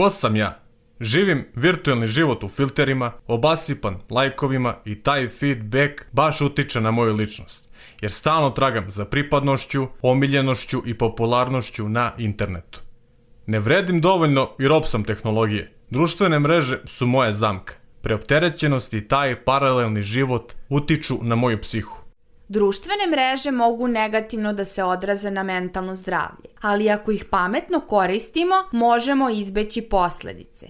Ko sam ja? Živim virtualni život u filterima, obasipan lajkovima i taj feedback baš utiče na moju ličnost. Jer stalno tragam za pripadnošću, omiljenošću i popularnošću na internetu. Ne vredim dovoljno i rob sam tehnologije. Društvene mreže su moja zamka. Preopterećenost i taj paralelni život utiču na moju psihu. Društvene mreže mogu negativno da se odraze na mentalno zdravlje, ali ako ih pametno koristimo, možemo izbeći posledice.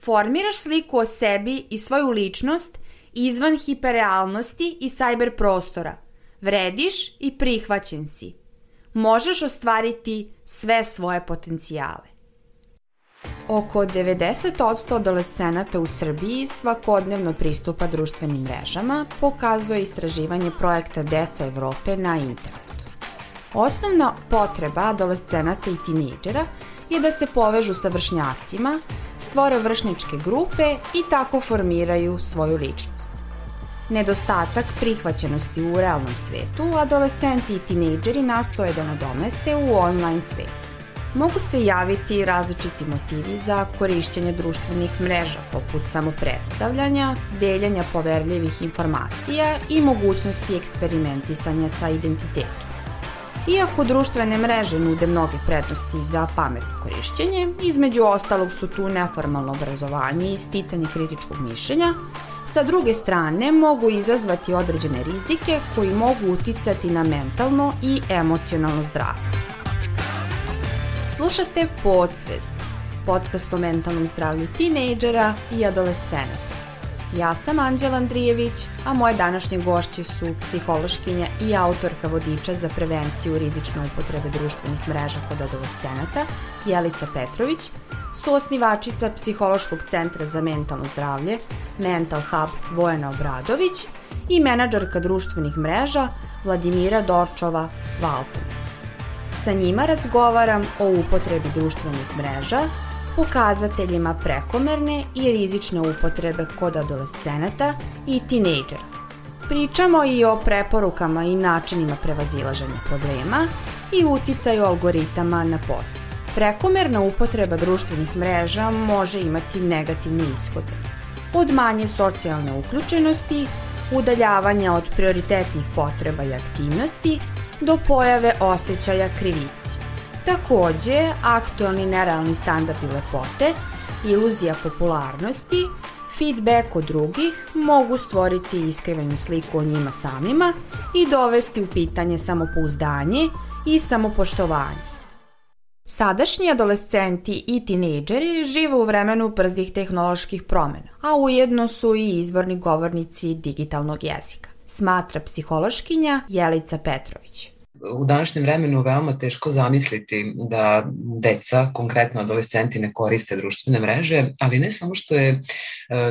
Formiraš sliku o sebi i svoju ličnost izvan hiperrealnosti i sajber prostora. Vrediš i prihvaćen si. Možeš ostvariti sve svoje potencijale. Oko 90% adolescenata u Srbiji svakodnevno pristupa društvenim mrežama, pokazuje istraživanje projekta Deca Evrope na internetu. Osnovna potreba adolescenata i tinejdžera je da se povežu sa vršnjacima, stvore vršničke grupe i tako formiraju svoju ličnost. Nedostatak prihvaćenosti u realnom svetu adolescenti i tinejdžeri nastoje da nadomeste u online svetu. Mogu se javiti različiti motivi za korišćenje društvenih mreža, poput samopredstavljanja, deljenja poverljivih informacija i mogućnosti eksperimentisanja sa identitetom. Iako društvene mreže nude mnoge prednosti za pametno korišćenje, između ostalog su tu neformalno obrazovanje i sticanje kritičkog mišljenja, sa druge strane mogu izazvati određene rizike koji mogu uticati na mentalno i emocionalno zdravlje. Slušate Podsvest, podcast o mentalnom zdravlju tinejdžera i adolescenata. Ja sam Anđela Andrijević, a moje današnje gošće su psihološkinja i autorka vodiča za prevenciju rizične upotrebe društvenih mreža kod adolescenata, Jelica Petrović, suosnivačica Psihološkog centra za mentalno zdravlje, Mental Hub Vojana Obradović i menadžerka društvenih mreža Vladimira Dorčova Valton. Sa njima razgovaram o upotrebi društvenih mreža, pokazateljima prekomerne i rizične upotrebe kod adolescenata i tinejdžera. Pričamo i o preporukama i načinima prevazilaženja problema i uticaju algoritama na podsvest. Prekomerna upotreba društvenih mreža može imati negativne ishode. Od manje socijalne uključenosti, udaljavanja od prioritetnih potreba i aktivnosti, do pojave osjećaja krivice. Takođe, aktualni nerealni standardi lepote, iluzija popularnosti, feedback od drugih mogu stvoriti iskrivenu sliku o njima samima i dovesti u pitanje samopouzdanje i samopoštovanje. Sadašnji adolescenti i tinejdžeri žive u vremenu brzih tehnoloških promena, a ujedno su i izvorni govornici digitalnog jezika smatra psihološkinja Jelica Petrović. U današnjem vremenu veoma teško zamisliti da deca, konkretno adolescenti, ne koriste društvene mreže, ali ne samo što je e,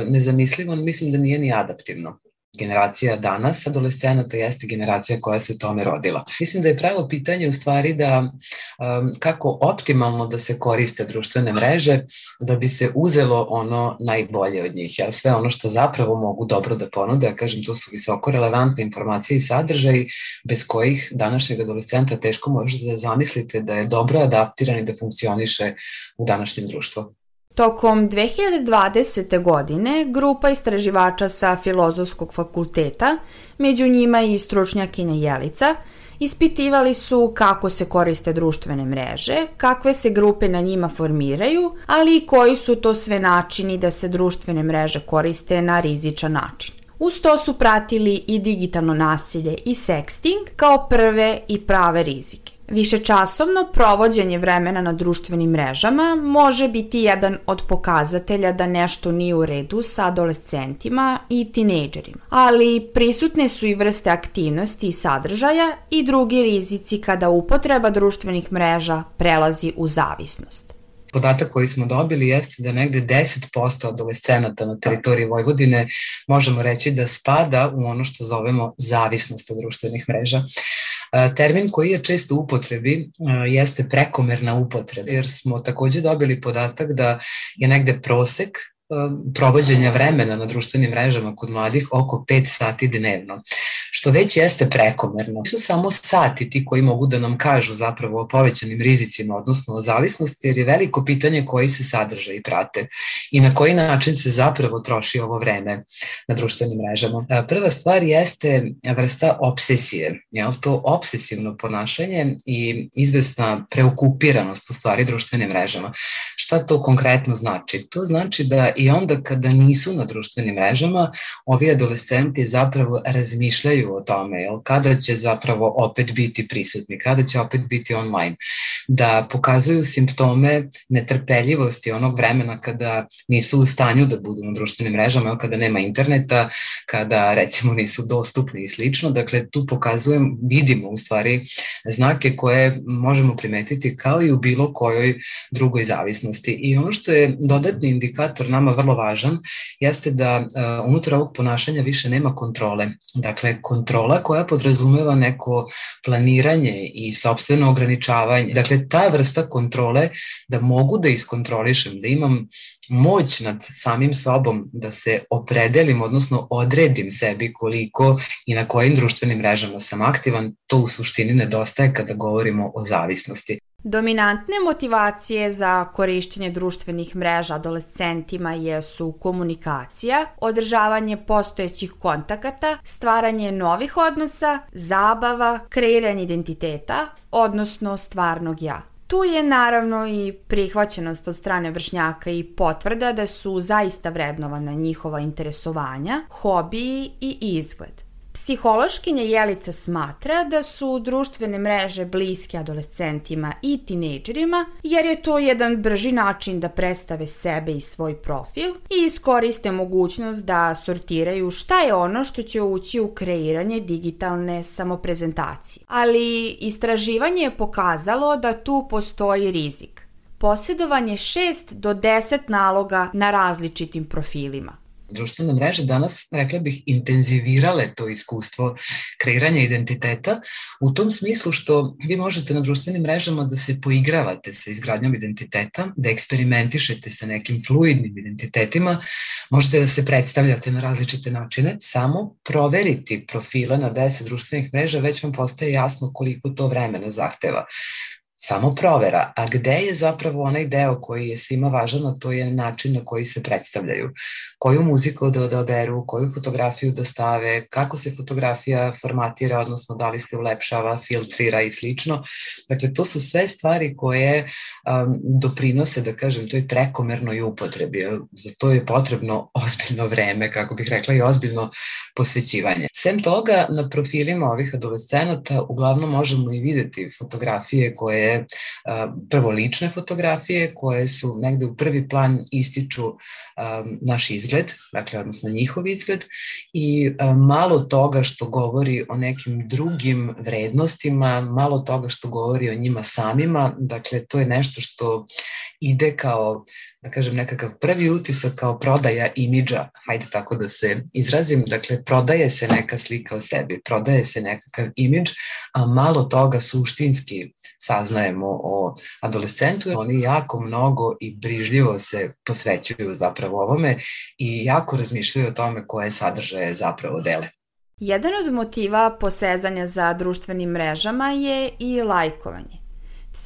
nezamislivo, mislim da nije ni adaptivno generacija danas adolescenata jeste generacija koja se tome rodila. Mislim da je pravo pitanje u stvari da um, kako optimalno da se koriste društvene mreže da bi se uzelo ono najbolje od njih, jel sve ono što zapravo mogu dobro da ponude, ja kažem to su visoko relevantne informacije i sadržaji bez kojih današnjeg adolescenta teško možete da zamislite da je dobro adaptiran i da funkcioniše u današnjem društvu. Tokom 2020. godine grupa istraživača sa Filozofskog fakulteta, među njima i stručnjakinja Jelica, ispitivali su kako se koriste društvene mreže, kakve se grupe na njima formiraju, ali i koji su to sve načini da se društvene mreže koriste na rizičan način. Uz to su pratili i digitalno nasilje i sexting kao prve i prave rizike. Višečasovno provođenje vremena na društvenim mrežama može biti jedan od pokazatelja da nešto nije u redu sa adolescentima i tinejdžerima, ali prisutne su i vrste aktivnosti i sadržaja i drugi rizici kada upotreba društvenih mreža prelazi u zavisnost. Podatak koji smo dobili jeste da negde 10% adolescenata na teritoriji Vojvodine možemo reći da spada u ono što zovemo zavisnost od društvenih mreža. Termin koji je često u upotrebi jeste prekomerna upotreba, jer smo takođe dobili podatak da je negde prosek provođenja vremena na društvenim mrežama kod mladih oko 5 sati dnevno, što već jeste prekomerno. Su samo sati ti koji mogu da nam kažu zapravo o povećanim rizicima, odnosno o zavisnosti, jer je veliko pitanje koji se sadržaj i prate i na koji način se zapravo troši ovo vreme na društvenim mrežama. Prva stvar jeste vrsta obsesije, jel to obsesivno ponašanje i izvesna preokupiranost u stvari društvenim mrežama. Šta to konkretno znači? To znači da i onda kada nisu na društvenim mrežama, ovi adolescenti zapravo razmišljaju o tome, jel, kada će zapravo opet biti prisutni, kada će opet biti online, da pokazuju simptome netrpeljivosti onog vremena kada nisu u stanju da budu na društvenim mrežama, jel, kada nema interneta, kada recimo nisu dostupni i slično, dakle tu pokazujem, vidimo u stvari znake koje možemo primetiti kao i u bilo kojoj drugoj zavisnosti. I ono što je dodatni indikator nama vrlo važan jeste da uh, unutar ovog ponašanja više nema kontrole. Dakle, kontrola koja podrazumeva neko planiranje i sobstveno ograničavanje. Dakle, ta vrsta kontrole da mogu da iskontrolišem, da imam moć nad samim sobom da se opredelim, odnosno odredim sebi koliko i na kojim društvenim mrežama sam aktivan, to u suštini nedostaje kada govorimo o zavisnosti. Dominantne motivacije za korišćenje društvenih mreža adolescentima jesu komunikacija, održavanje postojećih kontakata, stvaranje novih odnosa, zabava, kreiranje identiteta, odnosno stvarnog ja. Tu je naravno i prihvaćenost od strane vršnjaka i potvrda da su zaista vrednovana njihova interesovanja, hobiji i izgled. Psihološkinja Jelica smatra da su društvene mreže bliske adolescentima i tinejdžerima jer je to jedan brži način da predstave sebe i svoj profil i iskoriste mogućnost da sortiraju šta je ono što će ući u kreiranje digitalne samoprezentacije. Ali istraživanje je pokazalo da tu postoji rizik. Posjedovanje 6 do 10 naloga na različitim profilima društvene mreže danas, rekla bih, intenzivirale to iskustvo kreiranja identiteta u tom smislu što vi možete na društvenim mrežama da se poigravate sa izgradnjom identiteta, da eksperimentišete sa nekim fluidnim identitetima, možete da se predstavljate na različite načine, samo proveriti profile na 10 društvenih mreža već vam postaje jasno koliko to vremena zahteva samo provera, a gde je zapravo onaj deo koji je svima važan, a to je način na koji se predstavljaju. Koju muziku da odaberu, koju fotografiju da stave, kako se fotografija formatira, odnosno da li se ulepšava, filtrira i slično. Dakle, to su sve stvari koje um, doprinose, da kažem, toj prekomernoj upotrebi. Za to je potrebno ozbiljno vreme, kako bih rekla, i ozbiljno posvećivanje. Sem toga, na profilima ovih adolescenata uglavnom možemo i videti fotografije koje prvo lične fotografije koje su negde u prvi plan ističu naš izgled, dakle odnosno njihov izgled i malo toga što govori o nekim drugim vrednostima, malo toga što govori o njima samima, dakle to je nešto što ide kao da kažem, nekakav prvi utisak kao prodaja imidža, hajde tako da se izrazim, dakle, prodaje se neka slika o sebi, prodaje se nekakav imidž, a malo toga suštinski saznajemo o adolescentu. Oni jako mnogo i brižljivo se posvećuju zapravo ovome i jako razmišljaju o tome koje sadržaje zapravo dele. Jedan od motiva posezanja za društvenim mrežama je i lajkovanje.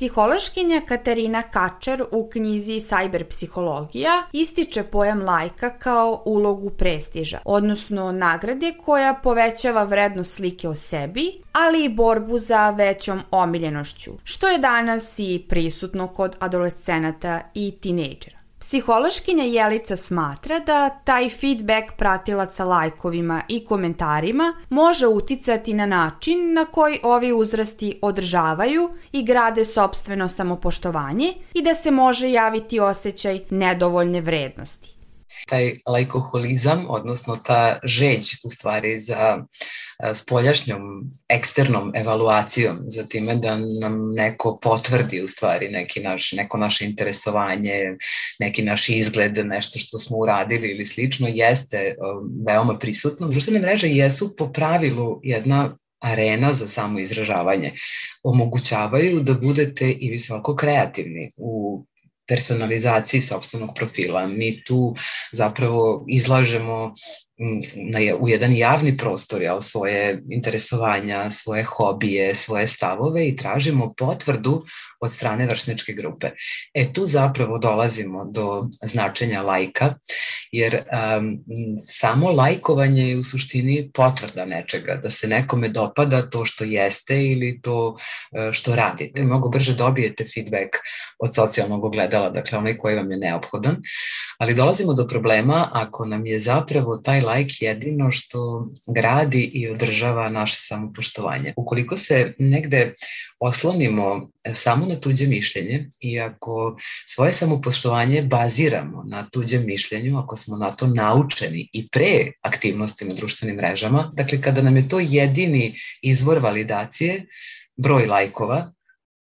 Psihološkinja Katarina Kačar u knjizi Cyber psihologija ističe pojam lajka kao ulogu prestiža, odnosno nagrade koja povećava vrednost slike o sebi, ali i borbu za većom omiljenošću, što je danas i prisutno kod adolescenata i tinejdžera. Psihološkinja Jelica smatra da taj feedback pratilaca lajkovima i komentarima može uticati na način na koji ovi uzrasti održavaju i grade sobstveno samopoštovanje i da se može javiti osjećaj nedovoljne vrednosti taj lajkoholizam, odnosno ta žeđ u stvari za spoljašnjom eksternom evaluacijom, za time da nam neko potvrdi u stvari neki naš, neko naše interesovanje, neki naš izgled, nešto što smo uradili ili slično, jeste veoma prisutno. Društvene mreže jesu po pravilu jedna arena za samo izražavanje. Omogućavaju da budete i visoko kreativni u personalizaciji sobstvenog profila. Mi tu zapravo izlažemo na, u jedan javni prostor jel, svoje interesovanja, svoje hobije, svoje stavove i tražimo potvrdu od strane vršničke grupe. E tu zapravo dolazimo do značenja lajka, jer um, samo lajkovanje je u suštini potvrda nečega, da se nekome dopada to što jeste ili to e, što radite. Mnogo brže dobijete feedback od socijalnog ogledala, dakle onaj koji vam je neophodan, ali dolazimo do problema ako nam je zapravo taj lajk jedino što gradi i održava naše samopoštovanje. Ukoliko se negde oslonimo samo na tuđe mišljenje i ako svoje samopoštovanje baziramo na tuđem mišljenju, ako smo na to naučeni i pre aktivnosti na društvenim mrežama, dakle kada nam je to jedini izvor validacije, broj lajkova,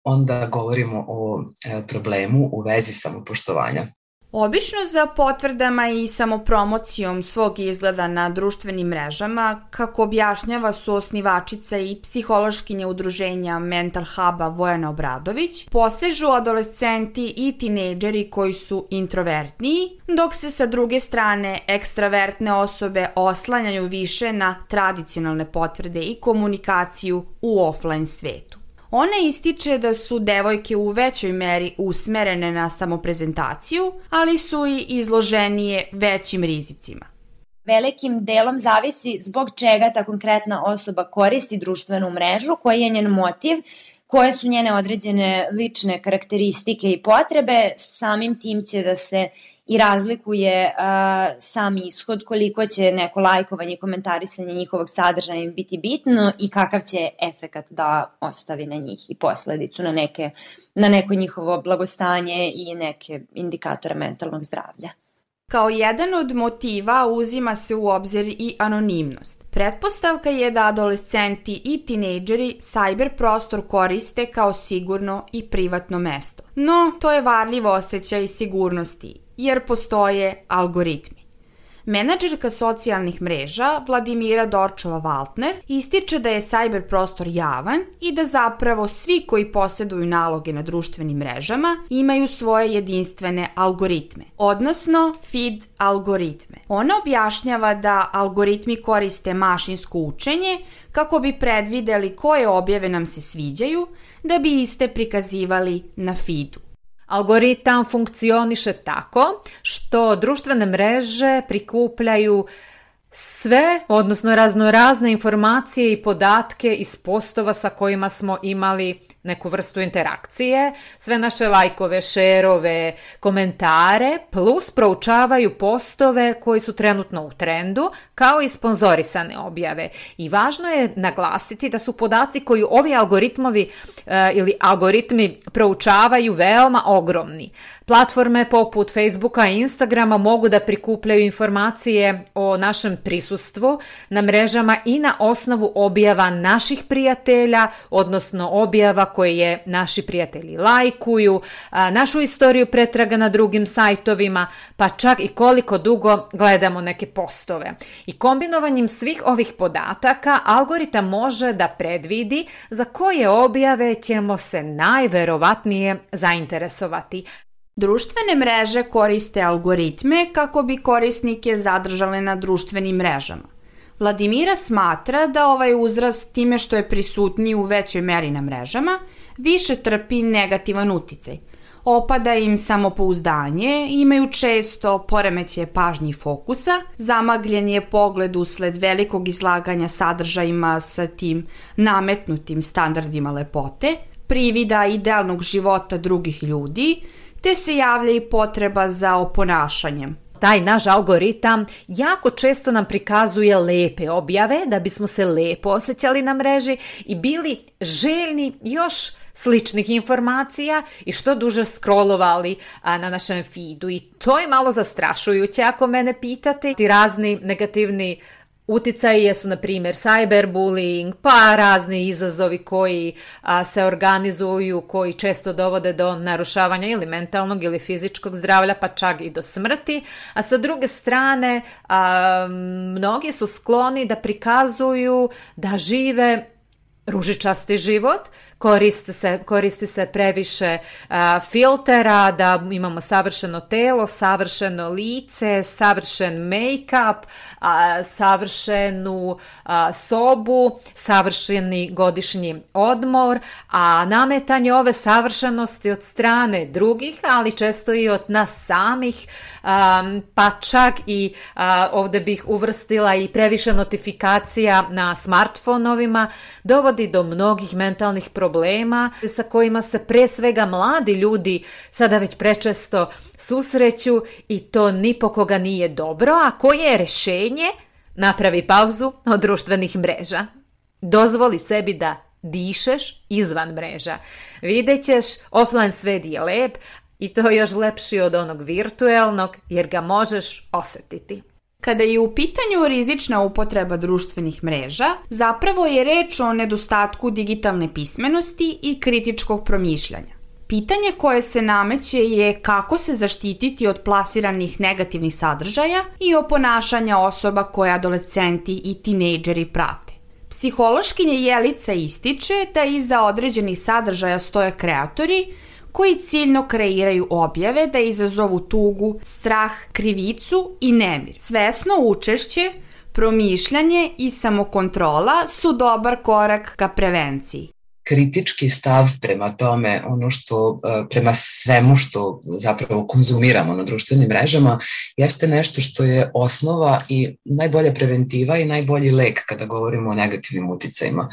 onda govorimo o e, problemu u vezi samopoštovanja. Obično za potvrdama i samopromocijom svog izgleda na društvenim mrežama, kako objašnjava su osnivačica i psihološkinja udruženja Mental Huba Vojana Obradović, posežu adolescenti i tinejdžeri koji su introvertniji, dok se sa druge strane ekstravertne osobe oslanjaju više na tradicionalne potvrde i komunikaciju u offline svetu. Ona ističe da su devojke u većoj meri usmerene na samoprezentaciju, ali su i izloženije većim rizicima. Velikim delom zavisi zbog čega ta konkretna osoba koristi društvenu mrežu, koji je njen motiv, koje su njene određene lične karakteristike i potrebe, samim tim će da se i razlikuje uh, sam ishod koliko će neko lajkovanje i komentarisanje njihovog sadržaja biti bitno i kakav će efekat da ostavi na njih i posledicu na, neke, na neko njihovo blagostanje i neke indikatore mentalnog zdravlja. Kao jedan od motiva uzima se u obzir i anonimnost. Pretpostavka je da adolescenti i tinejdžeri sajber prostor koriste kao sigurno i privatno mesto. No, to je varljivo osjećaj sigurnosti, jer postoje algoritmi. Menadžerka socijalnih mreža Vladimira Dorčova-Valtner ističe da je sajber prostor javan i da zapravo svi koji posjeduju naloge na društvenim mrežama imaju svoje jedinstvene algoritme, odnosno feed algoritme. Ona objašnjava da algoritmi koriste mašinsko učenje kako bi predvideli koje objave nam se sviđaju da bi iste prikazivali na feedu. Algoritam funkcioniše tako što društvene mreže prikupljaju sve, odnosno raznorazne informacije i podatke iz postova sa kojima smo imali neku vrstu interakcije, sve naše lajkove, šerove, komentare, plus proučavaju postove koji su trenutno u trendu, kao i sponzorisane objave. I važno je naglasiti da su podaci koji ovi algoritmovi e, ili algoritmi proučavaju veoma ogromni. Platforme poput Facebooka i Instagrama mogu da prikupljaju informacije o našem prisustvu na mrežama i na osnovu objava naših prijatelja, odnosno objava koje naši prijatelji lajkuju, našu istoriju pretraga na drugim sajtovima, pa čak i koliko dugo gledamo neke postove. I kombinovanjem svih ovih podataka algoritam može da predvidi za koje objave ćemo se najverovatnije zainteresovati. Društvene mreže koriste algoritme kako bi korisnike zadržale na društvenim mrežama. Vladimira smatra da ovaj uzrast time što je prisutniji u većoj meri na mrežama, više trpi negativan uticaj. Opada im samopouzdanje, imaju često poremećaje pažnje i fokusa, zamagljen je pogled usled velikog izlaganja sadržajima sa tim nametnutim standardima lepote, privida idealnog života drugih ljudi, te se javlja i potreba za oponašanjem. Taj naš algoritam jako često nam prikazuje lepe objave da bismo se lepo osjećali na mreži i bili željni još sličnih informacija i što duže scrollovali a, na našem feedu i to je malo zastrašujuće ako mene pitate. Ti razni negativni Uticaji jesu, na primjer, cyberbullying, pa razni izazovi koji a, se organizuju, koji često dovode do narušavanja ili mentalnog ili fizičkog zdravlja, pa čak i do smrti. A sa druge strane, a, mnogi su skloni da prikazuju da žive ružičasti život koristi se, koristi se previše a, filtera, da imamo savršeno telo, savršeno lice, savršen make-up, a, savršenu a, sobu, savršeni godišnji odmor, a nametanje ove savršenosti od strane drugih, ali često i od nas samih, pa čak i ovde bih uvrstila i previše notifikacija na smartfonovima, dovodi do mnogih mentalnih problema sa kojima se pre svega mladi ljudi sada već prečesto susreću i to ni po koga nije dobro, a koje je rešenje? Napravi pauzu od društvenih mreža. Dozvoli sebi da dišeš izvan mreža. Videćeš, offline svet je lep, i to još lepši od onog virtuelnog jer ga možeš osetiti. Kada je u pitanju rizična upotreba društvenih mreža, zapravo je reč o nedostatku digitalne pismenosti i kritičkog promišljanja. Pitanje koje se nameće je kako se zaštititi od plasiranih negativnih sadržaja i o ponašanja osoba koje adolescenti i tinejdžeri prate. Psihološkinje Jelica ističe da iza određenih sadržaja stoje kreatori koji ciljno kreiraju objave da izazovu tugu, strah, krivicu i nemir. Svesno učešće, promišljanje i samokontrola su dobar korak ka prevenciji kritički stav prema tome, ono što, e, prema svemu što zapravo konzumiramo na društvenim mrežama, jeste nešto što je osnova i najbolja preventiva i najbolji lek kada govorimo o negativnim uticajima.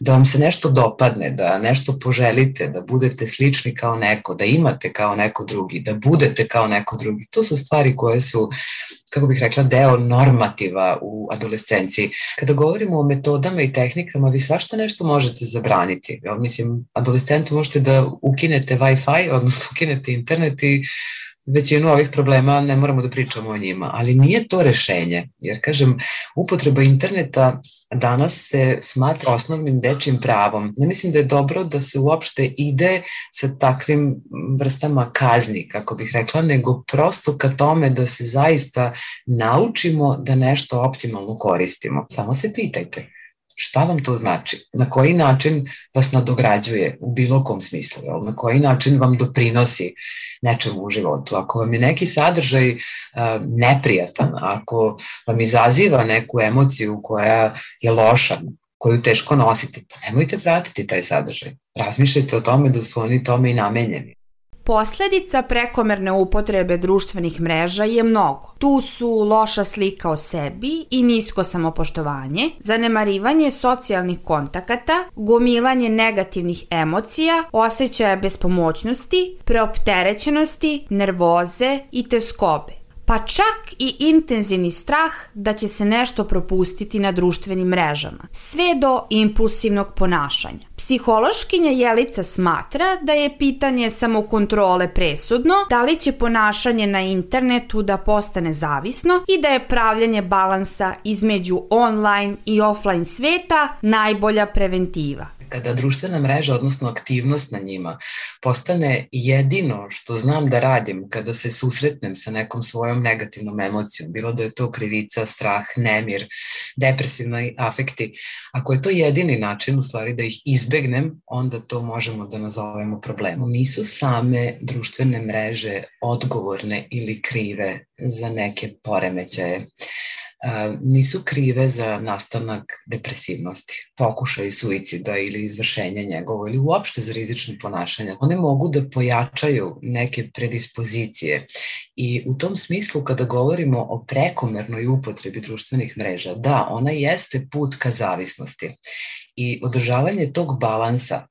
Da vam se nešto dopadne, da nešto poželite, da budete slični kao neko, da imate kao neko drugi, da budete kao neko drugi. To su stvari koje su kako bih rekla, deo normativa u adolescenciji. Kada govorimo o metodama i tehnikama, vi svašta nešto možete zabraniti. Jel? Mislim, adolescentu možete da ukinete Wi-Fi, odnosno ukinete internet i većinu ovih problema ne moramo da pričamo o njima, ali nije to rešenje, jer kažem, upotreba interneta danas se smatra osnovnim dečim pravom. Ne mislim da je dobro da se uopšte ide sa takvim vrstama kazni, kako bih rekla, nego prosto ka tome da se zaista naučimo da nešto optimalno koristimo. Samo se pitajte šta vam to znači? Na koji način vas nadograđuje u bilo kom smislu? Na koji način vam doprinosi nečemu u životu? Ako vam je neki sadržaj uh, neprijatan, ako vam izaziva neku emociju koja je loša, koju teško nosite, pa nemojte pratiti taj sadržaj. Razmišljajte o tome da su oni tome i namenjeni. Posledica prekomerne upotrebe društvenih mreža je mnogo. Tu su loša slika o sebi i nisko samopoštovanje, zanemarivanje socijalnih kontakata, gomilanje negativnih emocija, osjećaja bespomoćnosti, preopterećenosti, nervoze i teskobe pa čak i intenzivni strah da će se nešto propustiti na društvenim mrežama, sve do impulsivnog ponašanja. Psihološkinja Jelica smatra da je pitanje samokontrole presudno, da li će ponašanje na internetu da postane zavisno i da je pravljanje balansa između online i offline sveta najbolja preventiva kada društvena mreža, odnosno aktivnost na njima, postane jedino što znam da radim kada se susretnem sa nekom svojom negativnom emocijom, bilo da je to krivica, strah, nemir, depresivni afekti, ako je to jedini način u stvari da ih izbegnem, onda to možemo da nazovemo problemom. Nisu same društvene mreže odgovorne ili krive za neke poremećaje nisu krive za nastanak depresivnosti, pokušaj suicida ili izvršenja njegovo ili uopšte za rizične ponašanja. One mogu da pojačaju neke predispozicije i u tom smislu kada govorimo o prekomernoj upotrebi društvenih mreža, da, ona jeste put ka zavisnosti i održavanje tog balansa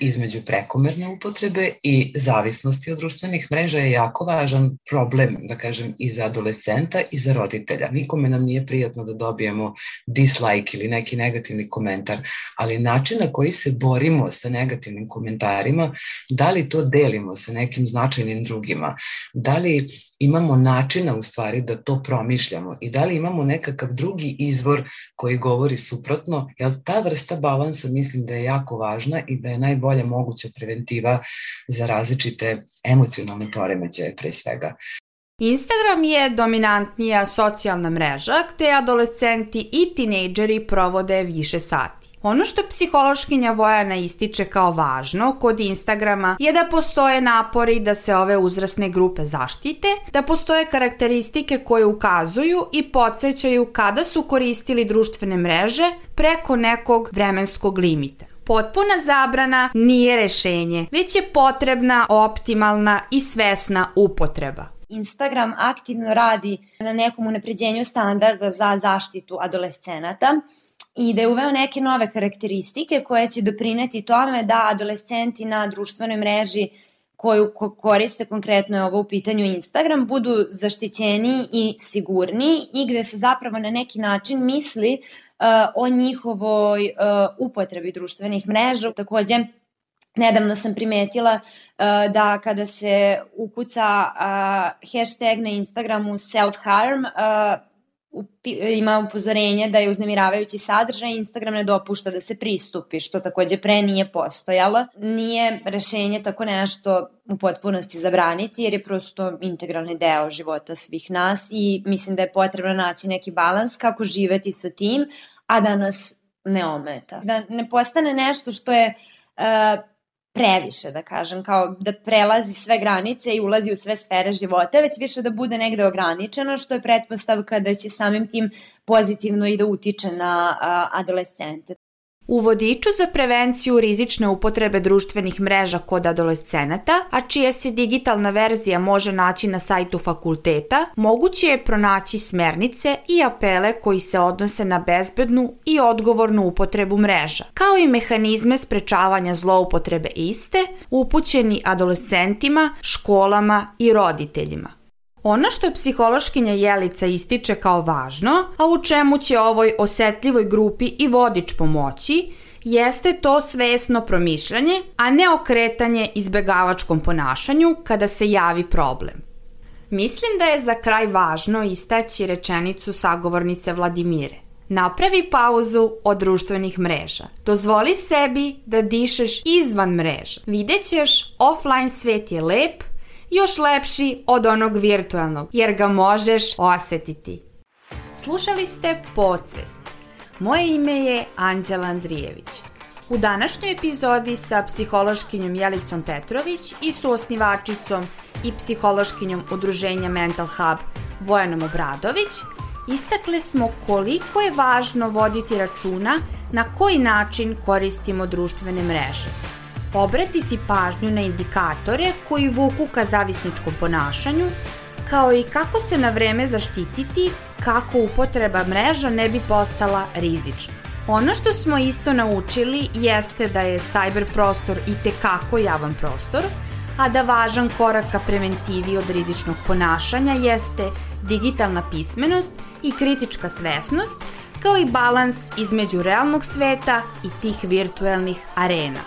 između prekomerne upotrebe i zavisnosti od društvenih mreža je jako važan problem, da kažem, i za adolescenta i za roditelja. Nikome nam nije prijatno da dobijemo dislike ili neki negativni komentar, ali način na koji se borimo sa negativnim komentarima, da li to delimo sa nekim značajnim drugima, da li imamo načina u stvari da to promišljamo i da li imamo nekakav drugi izvor koji govori suprotno, jer ta vrsta balansa mislim da je jako važna i da je najbolja moguća preventiva za različite emocionalne poremećaje pre svega. Instagram je dominantnija socijalna mreža gde adolescenti i tinejdžeri provode više sati. Ono što psihološkinja Vojana ističe kao važno kod Instagrama je da postoje napori da se ove uzrasne grupe zaštite, da postoje karakteristike koje ukazuju i podsjećaju kada su koristili društvene mreže preko nekog vremenskog limita. Potpuna zabrana nije rešenje, već je potrebna optimalna i svesna upotreba. Instagram aktivno radi na nekom unapređenju standarda za zaštitu adolescenata i da je uveo neke nove karakteristike koje će doprineti tome da adolescenti na društvenoj mreži koju koriste konkretno je ovo u pitanju Instagram, budu zaštićeni i sigurni i gde se zapravo na neki način misli uh, o njihovoj uh, upotrebi društvenih mreža. Takođe, Nedavno sam primetila uh, da kada se ukuca uh, hashtag na Instagramu self-harm, uh, ima upozorenje da je uznemiravajući sadržaj, Instagram ne dopušta da se pristupi, što takođe pre nije postojalo. Nije rešenje tako nešto u potpunosti zabraniti, jer je prosto integralni deo života svih nas i mislim da je potrebno naći neki balans kako živeti sa tim, a da nas ne ometa. Da ne postane nešto što je uh, previše, da kažem, kao da prelazi sve granice i ulazi u sve sfere života, već više da bude negde ograničeno, što je pretpostavka da će samim tim pozitivno i da utiče na adolescente. U vodiču za prevenciju rizične upotrebe društvenih mreža kod adolescenata, a čija se digitalna verzija može naći na sajtu fakulteta, moguće je pronaći smernice i apele koji se odnose na bezbednu i odgovornu upotrebu mreža, kao i mehanizme sprečavanja zloupotrebe iste upućeni adolescentima, školama i roditeljima. Ono što je psihološkinja Jelica ističe kao važno, a u čemu će ovoj osetljivoj grupi i vodič pomoći, jeste to svesno promišljanje, a ne okretanje izbegavačkom ponašanju kada se javi problem. Mislim da je za kraj važno istaći rečenicu sagovornice Vladimire. Napravi pauzu od društvenih mreža. Dozvoli sebi da dišeš izvan mreža. Videćeš, offline svet je lep, još lepši od onog virtualnog, jer ga možeš osetiti. Slušali ste Podsvest. Moje ime je Anđela Andrijević. U današnjoj epizodi sa psihološkinjom Jelicom Petrović i suosnivačicom i psihološkinjom udruženja Mental Hub Vojanom Obradović istakle smo koliko je važno voditi računa na koji način koristimo društvene mreže obratiti pažnju na indikatore koji vuku ka zavisničkom ponašanju, kao i kako se na vreme zaštititi kako upotreba mreža ne bi postala rizična. Ono što smo isto naučili jeste da je cyber prostor i tekako javan prostor, a da važan korak ka preventivi od rizičnog ponašanja jeste digitalna pismenost i kritička svesnost, kao i balans između realnog sveta i tih virtuelnih arena.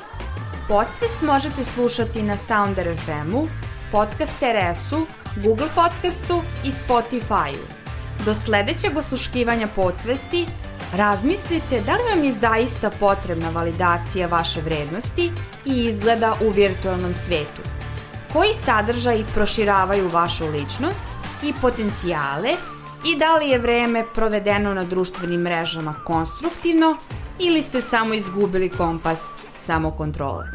Podsvest možete slušati na Sounder FM-u, Podcast RS-u, Google Podcastu i Spotify-u. Do sledećeg osluškivanja podsvesti razmislite da li vam je zaista potrebna validacija vaše vrednosti i izgleda u virtualnom svetu. Koji sadržaj proširavaju vašu ličnost i potencijale i da li je vreme provedeno na društvenim mrežama konstruktivno ili ste samo izgubili kompas samokontrole.